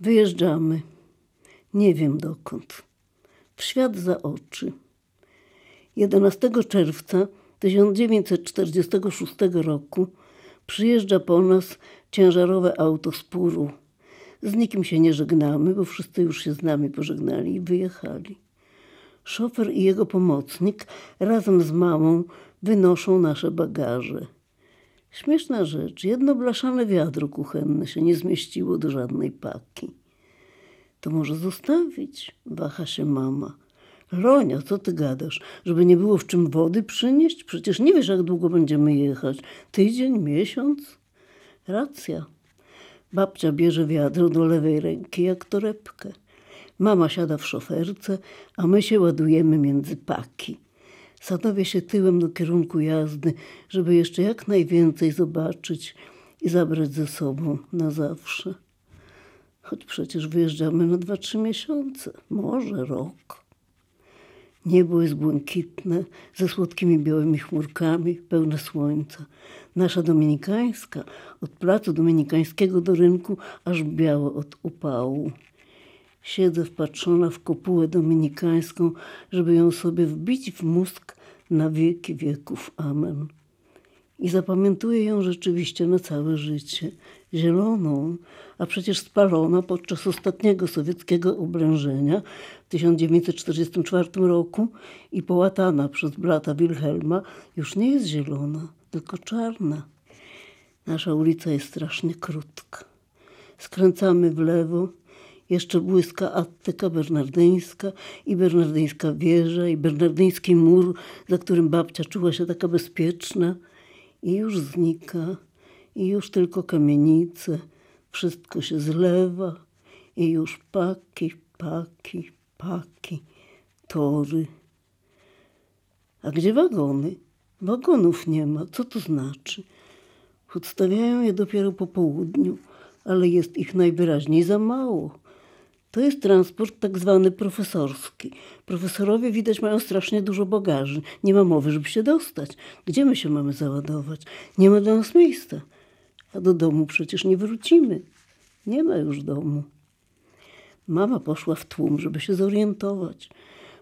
Wyjeżdżamy. Nie wiem dokąd. W świat za oczy. 11 czerwca 1946 roku przyjeżdża po nas ciężarowe auto z. Z nikim się nie żegnamy, bo wszyscy już się z nami pożegnali i wyjechali. Szofer i jego pomocnik razem z mamą wynoszą nasze bagaże. Śmieszna rzecz, jedno blaszane wiadro kuchenne się nie zmieściło do żadnej paki. To może zostawić, waha się mama. Lonia, co ty gadasz? Żeby nie było w czym wody przynieść? Przecież nie wiesz, jak długo będziemy jechać. Tydzień, miesiąc? Racja. Babcia bierze wiadro do lewej ręki jak torebkę. Mama siada w szoferce, a my się ładujemy między paki. Sadowię się tyłem do kierunku jazdy, żeby jeszcze jak najwięcej zobaczyć i zabrać ze sobą na zawsze. Choć przecież wyjeżdżamy na dwa, trzy miesiące, może rok. Niebo jest błękitne, ze słodkimi białymi chmurkami, pełne słońca. Nasza dominikańska, od placu dominikańskiego do rynku, aż biało od upału. Siedzę wpatrzona w kopułę dominikańską, żeby ją sobie wbić w mózg na wieki wieków. Amen. I zapamiętuję ją rzeczywiście na całe życie. Zieloną, a przecież spalona podczas ostatniego sowieckiego oblężenia w 1944 roku i połatana przez brata Wilhelma, już nie jest zielona, tylko czarna. Nasza ulica jest strasznie krótka. Skręcamy w lewo, jeszcze błyska Attyka Bernardyńska i Bernardyńska wieża i Bernardyński mur, za którym babcia czuła się taka bezpieczna i już znika i już tylko kamienice, wszystko się zlewa i już paki, paki, paki, tory. A gdzie wagony? Wagonów nie ma. Co to znaczy? Odstawiają je dopiero po południu, ale jest ich najwyraźniej za mało. To jest transport tak zwany profesorski. Profesorowie widać mają strasznie dużo bagaży. Nie ma mowy, żeby się dostać. Gdzie my się mamy załadować? Nie ma dla nas miejsca. A do domu przecież nie wrócimy. Nie ma już domu. Mama poszła w tłum, żeby się zorientować.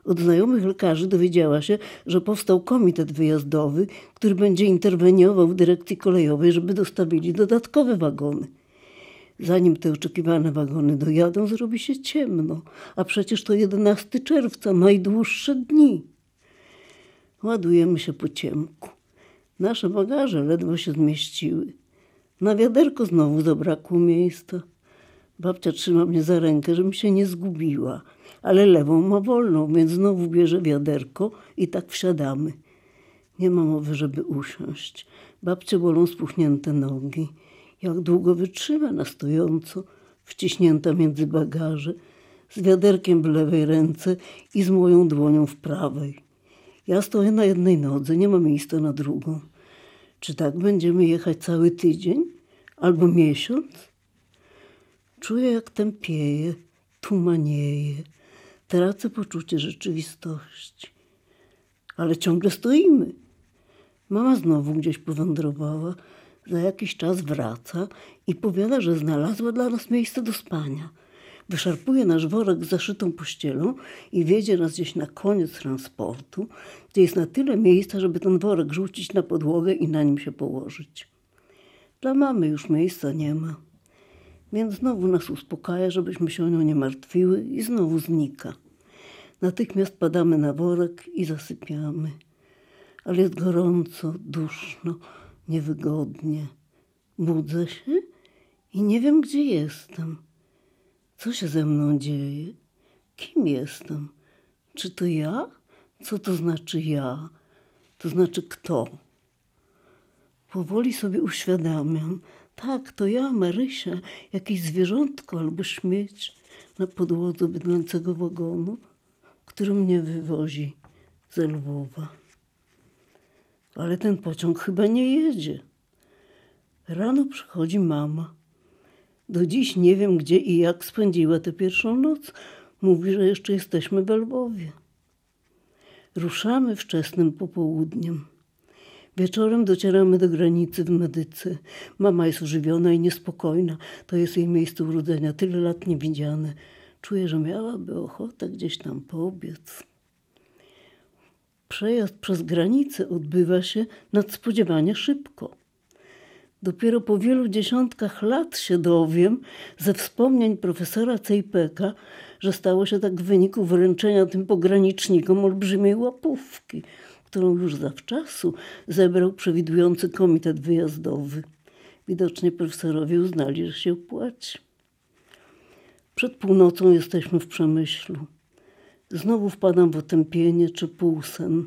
Od znajomych lekarzy dowiedziała się, że powstał komitet wyjazdowy, który będzie interweniował w dyrekcji kolejowej, żeby dostawili dodatkowe wagony. Zanim te oczekiwane wagony dojadą, zrobi się ciemno, a przecież to 11 czerwca, najdłuższe dni. Ładujemy się po ciemku. Nasze bagaże ledwo się zmieściły. Na wiaderko znowu zabrakło miejsca. Babcia trzyma mnie za rękę, żebym się nie zgubiła, ale lewą ma wolną, więc znowu bierze wiaderko i tak wsiadamy. Nie ma mowy, żeby usiąść. Babcie bolą spuchnięte nogi. Jak długo wytrzyma na stojąco, wciśnięta między bagaże, z wiaderkiem w lewej ręce i z moją dłonią w prawej. Ja stoję na jednej nodze, nie ma miejsca na drugą. Czy tak będziemy jechać cały tydzień albo miesiąc? Czuję, jak tępieje, tumanieje, tracę poczucie rzeczywistości. Ale ciągle stoimy. Mama znowu gdzieś powędrowała za jakiś czas wraca i powiada, że znalazła dla nas miejsce do spania. Wyszarpuje nasz worek z zaszytą pościelą i wiedzie nas gdzieś na koniec transportu, gdzie jest na tyle miejsca, żeby ten worek rzucić na podłogę i na nim się położyć. Dla mamy już miejsca nie ma, więc znowu nas uspokaja, żebyśmy się o nią nie martwiły i znowu znika. Natychmiast padamy na worek i zasypiamy. Ale jest gorąco, duszno, niewygodnie. Budzę się i nie wiem, gdzie jestem. Co się ze mną dzieje? Kim jestem? Czy to ja? Co to znaczy ja? To znaczy kto? Powoli sobie uświadamiam. Tak, to ja, Marysia, jakieś zwierzątko albo śmieć na podłodze bydlącego wagonu, który mnie wywozi ze Lwowa. Ale ten pociąg chyba nie jedzie. Rano przychodzi mama. Do dziś nie wiem, gdzie i jak spędziła tę pierwszą noc. Mówi, że jeszcze jesteśmy w Lwowie. Ruszamy wczesnym popołudniem. Wieczorem docieramy do granicy w Medyce. Mama jest ożywiona i niespokojna. To jest jej miejsce urodzenia, tyle lat niewidziane. Czuję, że miałaby ochotę gdzieś tam pobiec. Przejazd przez granicę odbywa się nadspodziewanie szybko. Dopiero po wielu dziesiątkach lat się dowiem ze wspomnień profesora Cejpeka, że stało się tak w wyniku wręczenia tym pogranicznikom olbrzymiej łapówki, którą już zawczasu zebrał przewidujący komitet wyjazdowy. Widocznie profesorowie uznali, że się opłaci. Przed północą jesteśmy w Przemyślu. Znowu wpadam w otępienie czy półsen.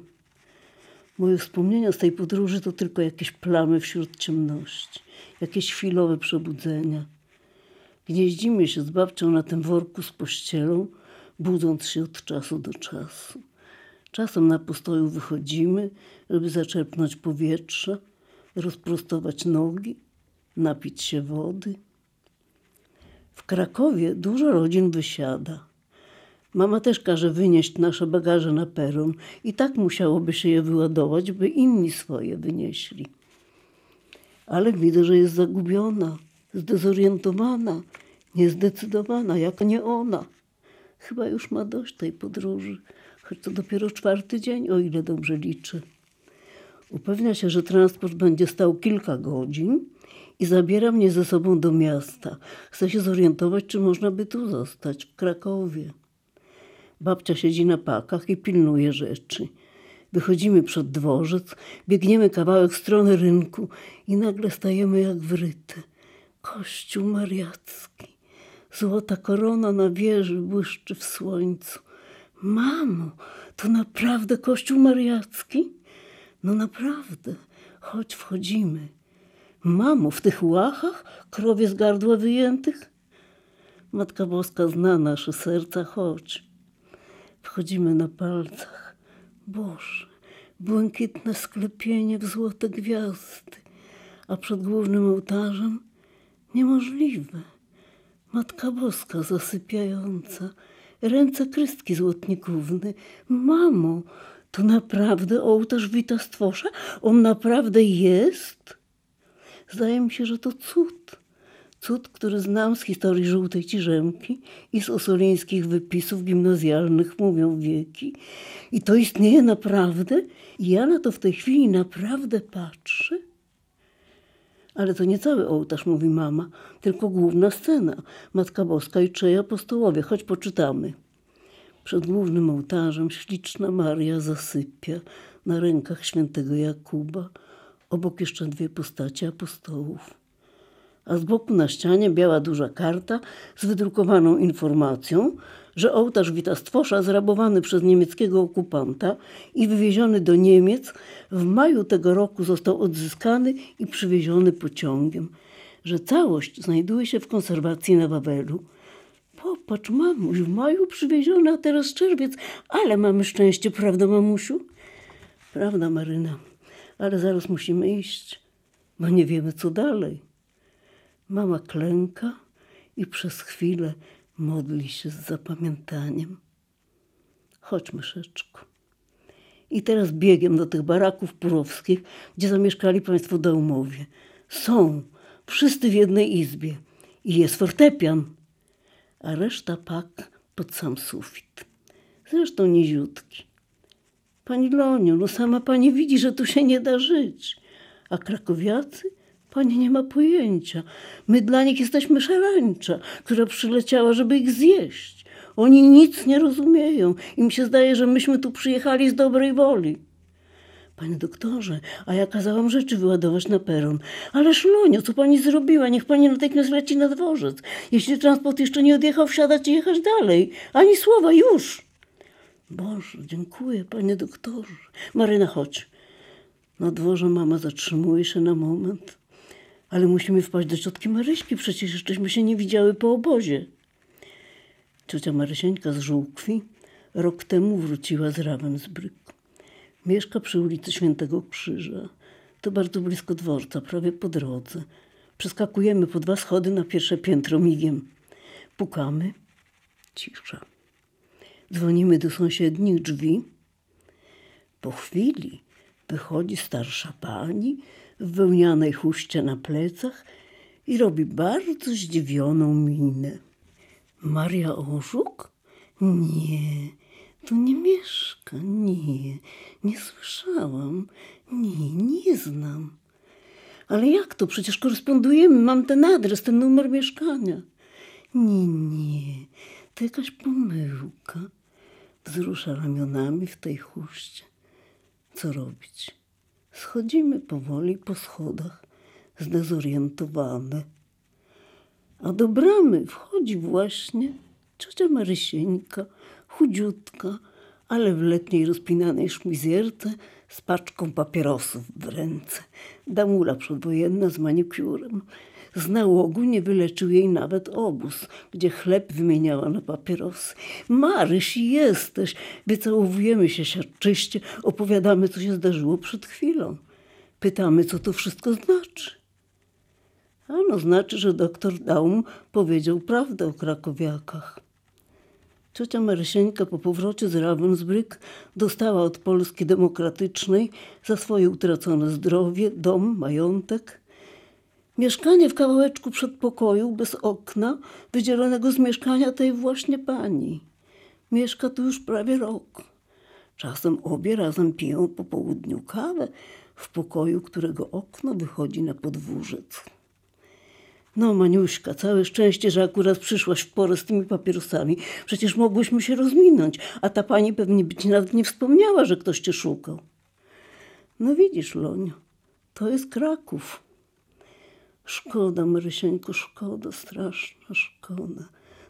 Moje wspomnienia z tej podróży to tylko jakieś plamy wśród ciemności, jakieś chwilowe przebudzenia. Gnieździmy się z babcią na tym worku z pościelą, budząc się od czasu do czasu. Czasem na postoju wychodzimy, żeby zaczerpnąć powietrze, rozprostować nogi, napić się wody. W Krakowie dużo rodzin wysiada. Mama też każe wynieść nasze bagaże na peron i tak musiałoby się je wyładować, by inni swoje wynieśli. Ale widzę, że jest zagubiona, zdezorientowana, niezdecydowana, jak nie ona. Chyba już ma dość tej podróży, choć to dopiero czwarty dzień, o ile dobrze liczę. Upewnia się, że transport będzie stał kilka godzin i zabiera mnie ze sobą do miasta. Chce się zorientować, czy można by tu zostać, w Krakowie. Babcia siedzi na pakach i pilnuje rzeczy. Wychodzimy przed dworzec, biegniemy kawałek strony rynku i nagle stajemy jak wryte. Kościół mariacki. Złota korona na wieży błyszczy w słońcu. Mamo, to naprawdę kościół mariacki? No naprawdę. Chodź, wchodzimy. Mamo, w tych łachach, krowie z gardła wyjętych? Matka Boska zna nasze serca, chodź. Wchodzimy na palcach. Boże, błękitne sklepienie w złote gwiazdy, a przed głównym ołtarzem niemożliwe. Matka Boska zasypiająca, ręce krystki złotnikówny. Mamo, to naprawdę ołtarz wita stwosza? On naprawdę jest? Zdaje mi się, że to cud. Cud, który znam z historii żółtej ciżemki i z osolińskich wypisów gimnazjalnych, mówią wieki. I to istnieje naprawdę? I ja na to w tej chwili naprawdę patrzę? Ale to nie cały ołtarz, mówi mama, tylko główna scena. Matka Boska i trzej apostołowie, choć poczytamy. Przed głównym ołtarzem śliczna Maria zasypia na rękach świętego Jakuba, obok jeszcze dwie postacie apostołów a z boku na ścianie biała duża karta z wydrukowaną informacją, że ołtarz Witastwosza zrabowany przez niemieckiego okupanta i wywieziony do Niemiec w maju tego roku został odzyskany i przywieziony pociągiem, że całość znajduje się w konserwacji na Wawelu. Popatrz, mamuś, w maju przywieziony, a teraz czerwiec, ale mamy szczęście, prawda, mamusiu? Prawda, Maryna, ale zaraz musimy iść, bo nie wiemy, co dalej. Mama klęka i przez chwilę modli się z zapamiętaniem. Chodź, myszeczku. I teraz biegiem do tych baraków purowskich, gdzie zamieszkali państwo Daumowie. Są, wszyscy w jednej izbie. I jest fortepian, a reszta pak pod sam sufit. Zresztą niziutki. Pani Loniu, no sama pani widzi, że tu się nie da żyć. A krakowiacy Pani nie ma pojęcia. My dla nich jesteśmy szarańcza, która przyleciała, żeby ich zjeść. Oni nic nie rozumieją. Im się zdaje, że myśmy tu przyjechali z dobrej woli. Panie doktorze, a ja kazałam rzeczy wyładować na peron. Ale Szlonio, co pani zrobiła? Niech pani natychmiast leci na dworzec. Jeśli transport jeszcze nie odjechał, wsiadać i jechać dalej. Ani słowa, już. Boże, dziękuję, panie doktorze. Maryna, chodź. Na dworze mama zatrzymuje się na moment ale musimy wpaść do ciotki Maryśki, przecież jeszcześmy się nie widziały po obozie. Ciocia Marysieńka z Żółkwi rok temu wróciła z Bryku. Mieszka przy ulicy Świętego Krzyża. To bardzo blisko dworca, prawie po drodze. Przeskakujemy po dwa schody na pierwsze piętro migiem. Pukamy. Cisza. Dzwonimy do sąsiednich drzwi. Po chwili wychodzi starsza pani w wełnianej chuście na plecach i robi bardzo zdziwioną minę. Maria Orzuk? Nie, tu nie mieszka, nie, nie słyszałam, nie, nie znam. Ale jak to? Przecież korespondujemy, mam ten adres, ten numer mieszkania. Nie, nie, to jakaś pomyłka. Wzrusza ramionami w tej chuście. Co robić? Schodzimy powoli po schodach, zdezorientowane. A do bramy wchodzi właśnie ciocia Marysieńka, chudziutka, ale w letniej rozpinanej szmizjerce z paczką papierosów w ręce. Damula przedwojenna z manikurem. Z nałogu nie wyleczył jej nawet obóz, gdzie chleb wymieniała na papierosy. Maryś, jesteś! Wycałowujemy się siarczyście, opowiadamy, co się zdarzyło przed chwilą. Pytamy, co to wszystko znaczy. Ano znaczy, że doktor Daum powiedział prawdę o krakowiakach. Ciocia Marysieńka po powrocie z Ravensbrück dostała od Polski Demokratycznej za swoje utracone zdrowie, dom, majątek. Mieszkanie w kawałeczku przedpokoju, bez okna, wydzielonego z mieszkania tej właśnie pani. Mieszka tu już prawie rok. Czasem obie razem piją po południu kawę w pokoju, którego okno wychodzi na podwórzec. No, Maniuśka, całe szczęście, że akurat przyszłaś w porę z tymi papierosami. Przecież mogłyśmy się rozminąć, a ta pani pewnie by ci nawet nie wspomniała, że ktoś cię szukał. No widzisz, Lonio, to jest Kraków. Szkoda, Marysieńko, szkoda, straszna szkoda.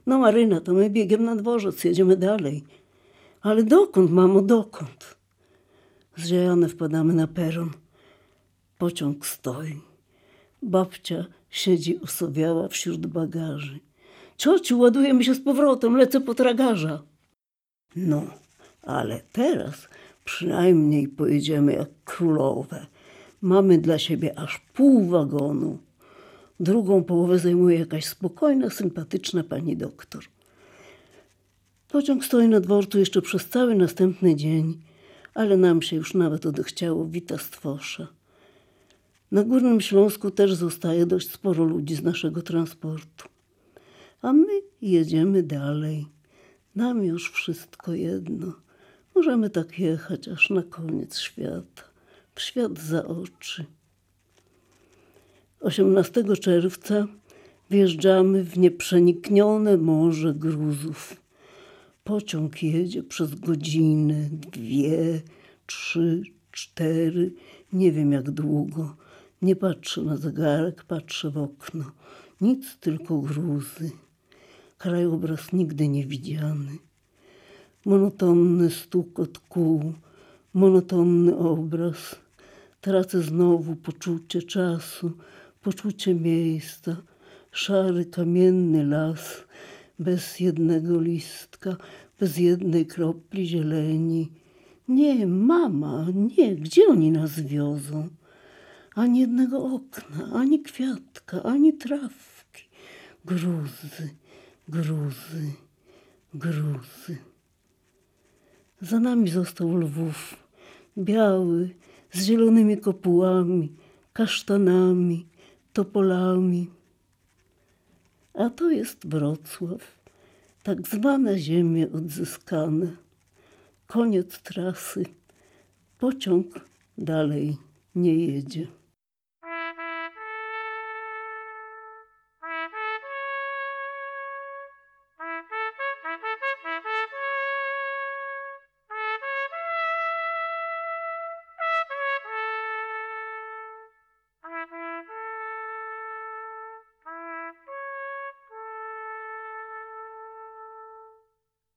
No Maryna, to my biegiem na dworzec, jedziemy dalej. Ale dokąd, mamo, dokąd? Zziajane wpadamy na peron. Pociąg stoi. Babcia siedzi osobiała wśród bagaży. Ciociu, ładujemy się z powrotem, lecę po tragarza. No, ale teraz przynajmniej pojedziemy jak królowe. Mamy dla siebie aż pół wagonu. Drugą połowę zajmuje jakaś spokojna, sympatyczna pani doktor. Pociąg stoi na dworcu jeszcze przez cały następny dzień, ale nam się już nawet odechciało wita stwosza. Na Górnym Śląsku też zostaje dość sporo ludzi z naszego transportu. A my jedziemy dalej. Nam już wszystko jedno. Możemy tak jechać aż na koniec świata, w świat za oczy. 18 czerwca wjeżdżamy w nieprzeniknione morze gruzów. Pociąg jedzie przez godzinę, dwie, trzy, cztery, nie wiem jak długo. Nie patrzę na zegarek, patrzę w okno. Nic, tylko gruzy. Krajobraz nigdy nie widziany. Monotonny stukot kół, monotonny obraz. Tracę znowu poczucie czasu, poczucie miejsca. Szary, kamienny las, bez jednego listka, bez jednej kropli zieleni. Nie, mama, nie, gdzie oni nas wiozą? Ani jednego okna, ani kwiatka, ani trawki. Gruzy, gruzy, gruzy. Za nami został Lwów, biały, z zielonymi kopułami, kasztanami, topolami. A to jest Wrocław, tak zwane ziemie odzyskane. Koniec trasy. Pociąg dalej nie jedzie.